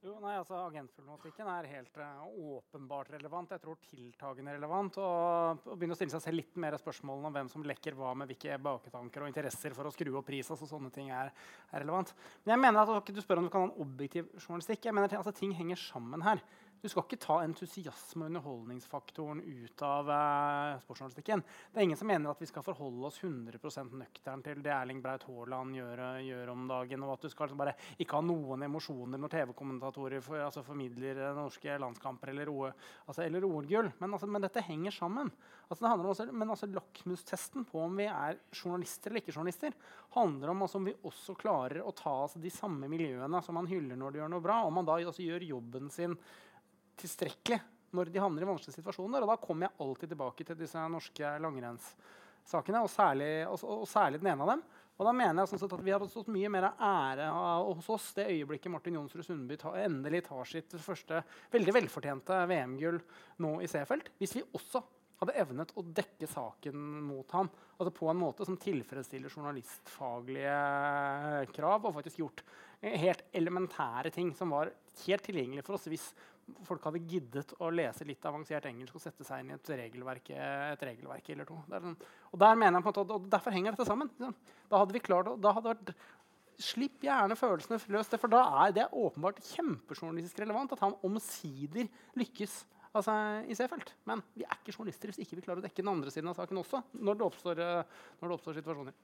Jo, nei, altså Agentproblematikken er helt uh, åpenbart relevant. Jeg tror tiltagende relevant. Og, og begynne å stille seg selv litt mer spørsmålene om hvem som lekker hva med hvilke baketanker og interesser for å skru opp pris. altså sånne ting er, er relevant. Men jeg mener at Du spør om du kan ha en objektiv journalistikk. Jeg mener at altså, Ting henger sammen her. Du skal ikke ta entusiasme og underholdningsfaktoren ut av eh, sportsjournalistikken. Det er ingen som mener at vi skal forholde oss 100 nøktern til det Erling Braut Haaland gjør, gjør, om dagen, og at du skal liksom bare ikke ha noen emosjoner når TV-kommentatorer for, altså formidler norske landskamper eller, altså, eller OL-gull. Men, altså, men, dette henger sammen. Altså, det handler om men altså, Lakmustesten på om vi er journalister eller ikke journalister, handler om altså, om vi også klarer å ta altså, de samme miljøene som man hyller når de gjør noe bra, om man da altså, gjør jobben sin tilstrekkelig når de havner i vanskelige situasjoner. Og da kommer jeg alltid tilbake til disse norske langrennssakene, og særlig, og, og særlig den ene av dem. Og da mener jeg sånn at Vi hadde stått mye mer ære hos oss det øyeblikket Martin Jonsrud Sundby ta, endelig tar sitt første veldig velfortjente VM-gull nå i C-felt. Hvis vi også hadde evnet å dekke saken mot ham altså på en måte som tilfredsstiller journalistfaglige krav, og faktisk gjort helt elementære ting som var helt tilgjengelig for oss hvis folk hadde giddet å lese litt avansert engelsk og sette seg inn i et regelverk, et regelverk eller to. Der, Og der mener jeg på en måte, og Derfor henger dette sammen. Da hadde vi klart, da hadde vært, Slipp gjerne følelsene løs, for da er det åpenbart kjempejournalistisk relevant at han omsider lykkes altså, i C-felt. Men vi er ikke journalister hvis ikke vi klarer å dekke den andre siden av saken også. når det oppstår, når det oppstår situasjoner.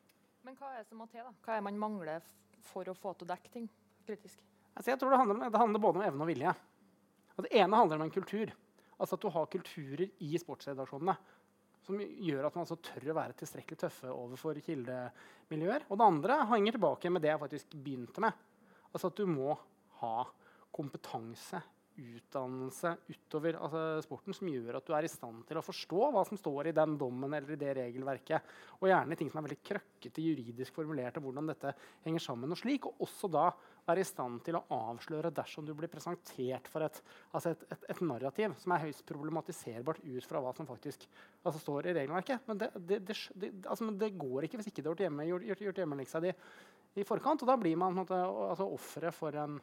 Men hva er det som må til? da? Hva er det man mangler for å få til å dekke ting kritisk? Altså, jeg tror det handler, det handler både om evne og vilje. Og det ene handler om en kultur. Altså at du har kulturer i sportsredaksjonene som gjør at man altså tør å være tilstrekkelig tøffe overfor kildemiljøer. Og det andre henger tilbake med det jeg faktisk begynte med. Altså at du må ha kompetanse utdannelse utover altså sporten som gjør at du er i stand til å forstå hva som står i den dommen eller i det regelverket. Og gjerne ting som er veldig krøkkete juridisk formulert, og hvordan dette henger sammen. Og slik, og også da være i stand til å avsløre dersom du blir presentert for et, altså et, et, et narrativ som er høyst problematiserbart ut fra hva som faktisk altså står i regelverket. Men det, det, det, altså, det, går ikke hvis ikke det har gjort, gjort, gjort, gjort hjemmeleksa di i forkant. Og da blir man altså, offeret for en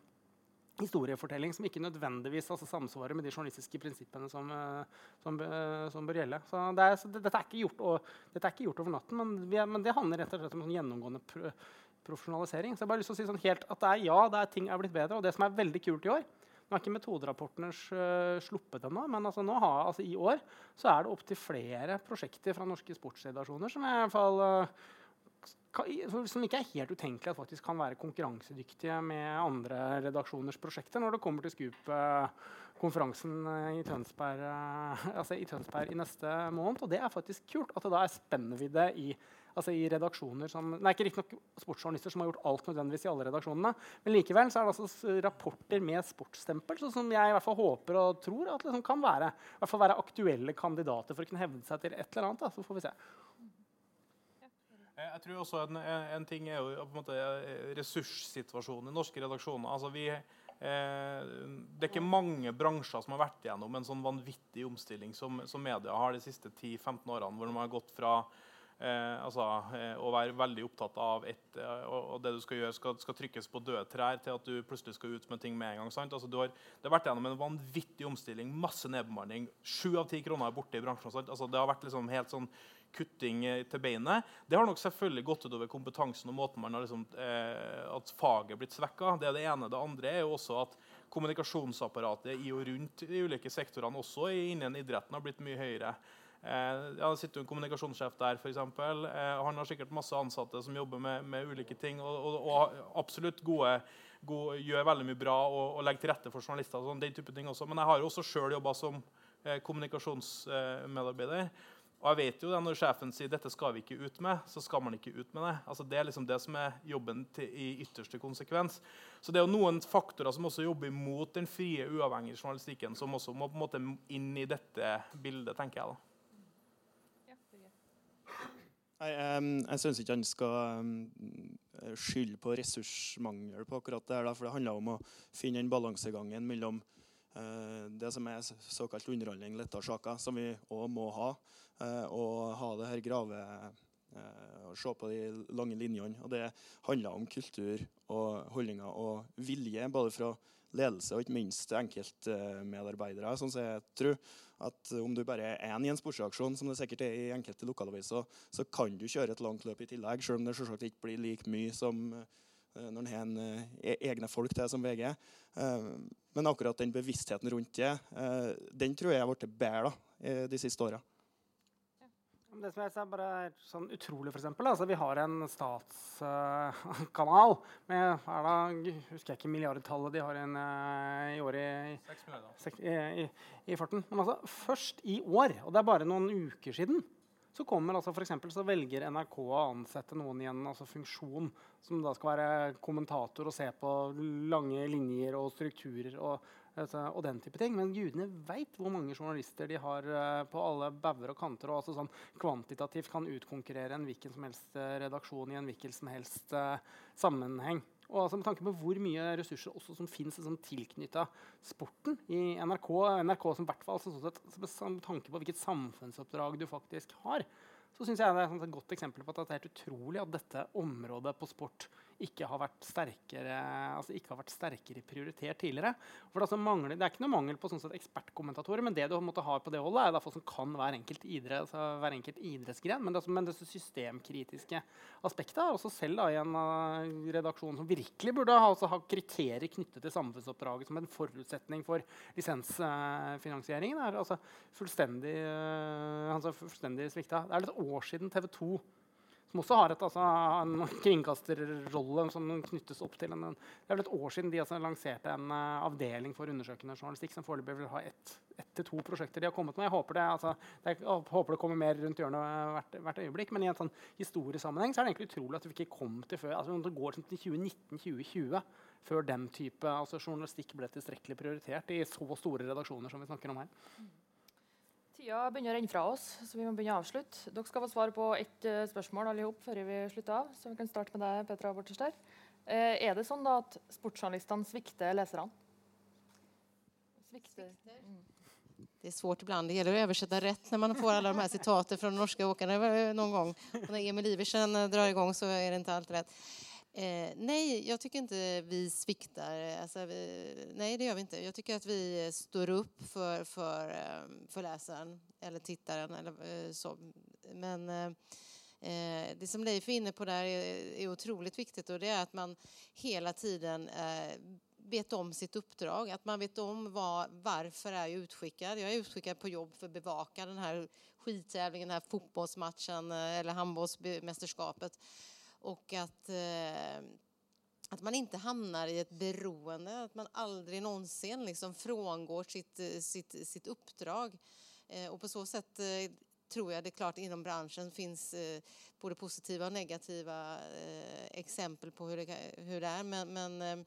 historiefortelling som ikke nødvendigvis altså, samsvarer med de journalistiske prinsippene som, eh, som, eh, som bør gjelde. Så, det er, så det, dette, er og, dette er ikke gjort over natten, men, er, men, det handler rett og slett om sånn gjennomgående profesjonalisering. Så jeg har bare lyst til å si sånn helt at det er, ja, det er ting er blitt bedre. Og det som er veldig kult i år, Nå er ikke metoderapportene uh, sluppet ennå, men altså, nå har, altså, i år så er det opptil flere prosjekter fra norske sportsredaksjoner som, i hvert fall, uh, som ikke er helt utenkelig at faktisk kan være konkurransedyktige med andre redaksjoners prosjekter når det kommer til Scoop-konferansen i, Tønsberg, altså i Tønsberg i neste måned. Og det er faktisk kult at det da er spennvidde i altså i redaksjoner som Nei, ikke riktignok sportsjournalister som har gjort alt nødvendigvis i alle redaksjonene, men likevel så er det altså rapporter med sportsstempel som jeg i hvert fall håper og tror at liksom kan være, i hvert fall være aktuelle kandidater for å kunne hevde seg til et eller annet. Da. Så får vi se. Jeg tror også en, en ting er jo på en måte ressurssituasjonen i norske redaksjoner. Altså vi, eh, det er ikke mange bransjer som har vært gjennom en sånn vanvittig omstilling som, som media har de siste 10-15 årene, hvor de har gått fra altså, eh, å være veldig opptatt av et, eh, og, det du skal gjøre, skal, skal, trykkes på døde trær til at du plutselig skal ut med ting med en gang. sant? Altså, har, det har vært gjennom en vanvittig omstilling, masse nedbemanning. Sju av ti kroner er borte i bransjen. sant? Altså, det har vært liksom helt sånn kutting eh, til beinet. Det har nok selvfølgelig gått utover kompetansen og måten man har liksom, eh, at faget blitt svekka. Det er det ene. Det andre er jo også at kommunikasjonsapparatet i og rundt de ulike sektorene, også innen idretten, har blitt mye høyere. Eh, ja, det sitter en kommunikasjonssjef der, f.eks. Eh, han har sikkert masse ansatte som jobber med, med ulike ting. Og, og, og absolutt gode, gode, gjør veldig mye bra og, og legger til rette for journalister. og sånn, den type ting også. Men jeg har jo også sjøl jobba som eh, kommunikasjonsmedarbeider. Og jeg vet jo det Når sjefen sier dette skal vi ikke ut med, så skal man ikke ut med det. Altså Det er liksom det som er jobben til, i ytterste konsekvens. Så det er jo noen faktorer som også jobber mot den frie, uavhengige journalistikken, som også må på en måte inn i dette bildet, tenker jeg. da. Jeg, jeg syns ikke han skal skylde på ressursmangel på akkurat det her, for det handler om å finne den balansegangen mellom uh, det som er såkalt underholdning, lettere saker, som vi òg må ha, uh, og ha det her grave uh, og se på de lange linjene. Og det handler om kultur og holdninger og vilje, både fra ledelse og ikke minst enkeltmedarbeidere. Sånn som jeg tror at om du bare er én i en sportsaksjon, som det sikkert er i enkelte lokalaviser, så kan du kjøre et langt løp i tillegg, selv om det selvsagt ikke blir like mye som eh, når en har en, e egne folk til som VG. Eh, men akkurat den bevisstheten rundt det, eh, den tror jeg har blitt bedre de siste åra. Det som jeg ser bare er sånn utrolig, for eksempel, altså, Vi har en statskanal uh, [LAUGHS] med er da, husker jeg ikke milliardtallet de har en, uh, i året i, i, i, i, farten. Men altså, først i år, og det er bare noen uker siden, så kommer altså for eksempel, så velger NRK å ansette noen i en altså funksjon som da skal være kommentator og se på lange linjer og strukturer. og og den type ting. Men gudene veit hvor mange journalister de har uh, på alle bauger og kanter. og altså sånn Kvantitativt kan utkonkurrere en hvilken som helst uh, redaksjon i en hvilken som helst uh, sammenheng. Og altså, Med tanke på hvor mye ressurser også som finnes liksom, tilknytta sporten i NRK, NRK som hvert fall, altså, sånn med tanke på hvilket samfunnsoppdrag du faktisk har, så synes jeg det er et godt eksempel på at det er helt utrolig at dette området på sport ikke har vært sterkere, altså ikke har vært sterkere prioritert tidligere. For det, altså mangler, det er ikke noe mangel på sånn ekspertkommentatorer, men det du måtte ha på det holdet, er folk som kan hver enkelt, idrett, altså hver enkelt idrettsgren. Men det, men det systemkritiske aspektet er også selv da, i en uh, redaksjon som virkelig burde ha, altså, ha, kriterier knyttet til samfunnsoppdraget som en forutsetning for lisensfinansieringen, er altså fullstendig, uh, altså fullstendig svikta. Det er litt år siden TV 2 som også har et, altså, en kringkasterrolle som knyttes opp til en, Det er vel et år siden de altså lanserte en uh, avdeling for undersøkende journalistikk som foreløpig vil ha ett et til to prosjekter de har kommet med. Jeg håper det, altså, jeg håper det kommer mer rundt hjørnet hvert, hvert, øyeblikk. Men i en sånn historiesammenheng så er det egentlig utrolig at vi ikke kom til før altså, Det går til 2019-2020 før den type altså, journalistikk ble tilstrekkelig prioritert i så store redaksjoner som vi snakker om her. Tida begynner å renne fra oss, så vi må begynne å avslutte. Dere skal få svare på ett uh, spørsmål alle før vi slutter av. Så vi kan starte med deg, Petra Borterster. Uh, er det sånn da at sportsjournalistene svikter leserne? Svikter. Mm. Det er svårt ibland. Det gjelder å oversette rett når man får alle de her sitater fra de norske åkerne noen gang. Og når Emil Iversen drar i gang, så er det ikke alltid rett. Eh, nej, jag tycker inte vi sviktar. Alltså, vi, nej, det gör vi inte. Jag tycker att vi står upp för, för, eh, för läsaren eller tittaren. Eller, eh, så. Men eh, eh, det som Leif är inne på där är, är otroligt viktigt och det är att man hela tiden eh, vet om sitt uppdrag, att man vet om var, varför är jag utskickad. Jag är utskickad på jobb för att bevaka den här skittävlingen, den här fotbollsmatchen eller handbollsmästerskapet. Och att, eh, att man inte hamnar i ett beroende, att man aldrig någonsin liksom frångår sitt, eh, sitt, sitt uppdrag. Eh, och på så sätt eh, tror jag det är klart inom branschen finns eh, både positiva och negativa exempel på hur det, hur det är. Men, men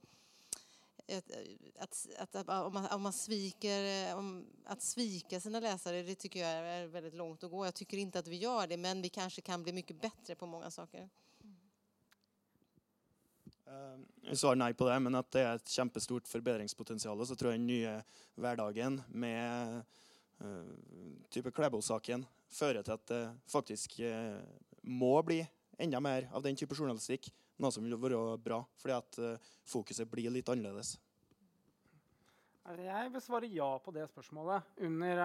att, att, att, om, man, om man sviker, om, att svika sina läsare, det tycker jag är väldigt långt att gå. Jag tycker inte att vi gör det, men vi kanske kan bli mycket bättre på många saker. Jeg svarer nei på det, men at det er et kjempestort forbedringspotensial. Så tror jeg den nye hverdagen med uh, type Klæbo-saken fører til at det faktisk uh, må bli enda mer av den type journalistikk. Noe som vil være bra, fordi at uh, fokuset blir litt annerledes. Jeg vil svare ja på det spørsmålet. Under,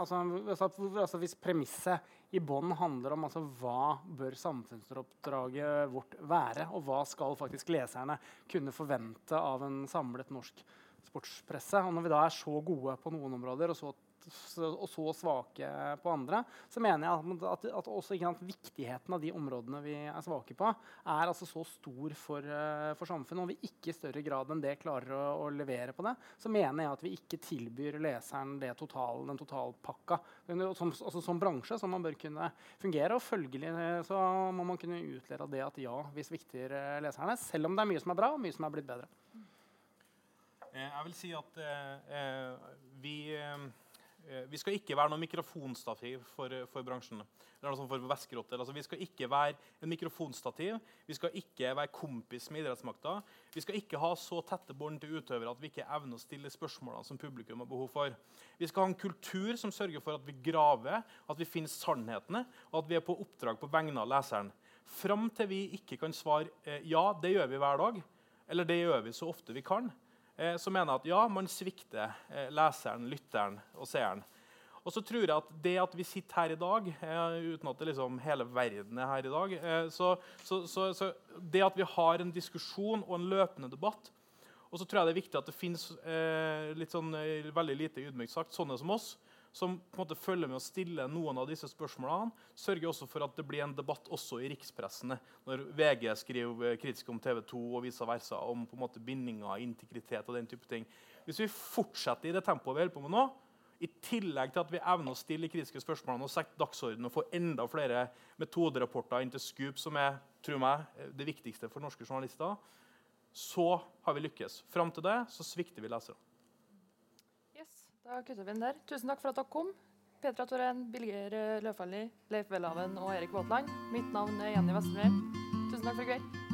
altså, altså, hvis premisset i bånn handler om altså, hva bør samfunnsoppdraget vårt være, og hva skal faktisk leserne kunne forvente av en samlet norsk sportspresse. Og når vi da er så gode på noen områder og så og så svake på andre, så mener jeg at, at også sant, viktigheten av de områdene vi er svake på, er altså så stor for, uh, for samfunnet. Og vi ikke i større grad enn det klarer å, å, levere på det, så mener jeg at vi ikke tilbyr leseren total, den totalpakka. Som, altså, som bransje som man bør kunne fungere. Og følgelig eh, så må man kunne utlede det at ja, vi svikter uh, leserne. Selv om det er mye som er bra, og mye som er blitt bedre. Jeg vil si at eh, vi Eh, vi skal ikke være noe mikrofonstativ for, eh, for bransjen. eller noe sånt for væskerotter. Altså, vi skal ikke være en mikrofonstativ. Vi skal ikke være kompis med idrettsmakta. Vi skal ikke ha så tette bånd til utøvere at vi ikke evner å stille spørsmålene som publikum har behov for. Vi skal ha en kultur som sørger for at vi graver, at vi finner sannhetene, og at vi er på oppdrag på vegne av leseren. Fram til vi ikke kan svare eh, ja, det gjør vi hver dag, eller det gjør vi så ofte vi kan, Eh, så mener at ja, man svikter eh, leseren, lytteren og seeren. Og så tror jeg at det at vi sitter her i dag, eh, uten at liksom hele verden er her i dag så, så, så, så, det at vi har en diskusjon og en løpende debatt Og så tror jeg det er viktig at det finnes eh, sånn, veldig lite ydmykt sagt, sånne som oss, som på en måte følger med å stille noen av disse spørsmålene, sørger også for at det blir en debatt også i rikspressene. Når VG skriver kritisk om TV 2 og vice versa, om på en måte bindinger, integritet og den type ting. Hvis vi fortsetter i det tempoet vi holder på med nå, i tillegg til at vi evner å stille kritiske spørsmål og sette dagsorden og få enda flere metoderapporter inn til Scoop, som er tror meg, det viktigste for norske journalister, så har vi lykkes. Fram til det så svikter vi leserne. Da kutter vi den der. Tusen takk for at dere kom. Petra Torén, Bilger Løfaldli, Leif Welhaven og Erik Våtland. Mitt navn er Jenny Westermyr. Tusen takk for i kveld.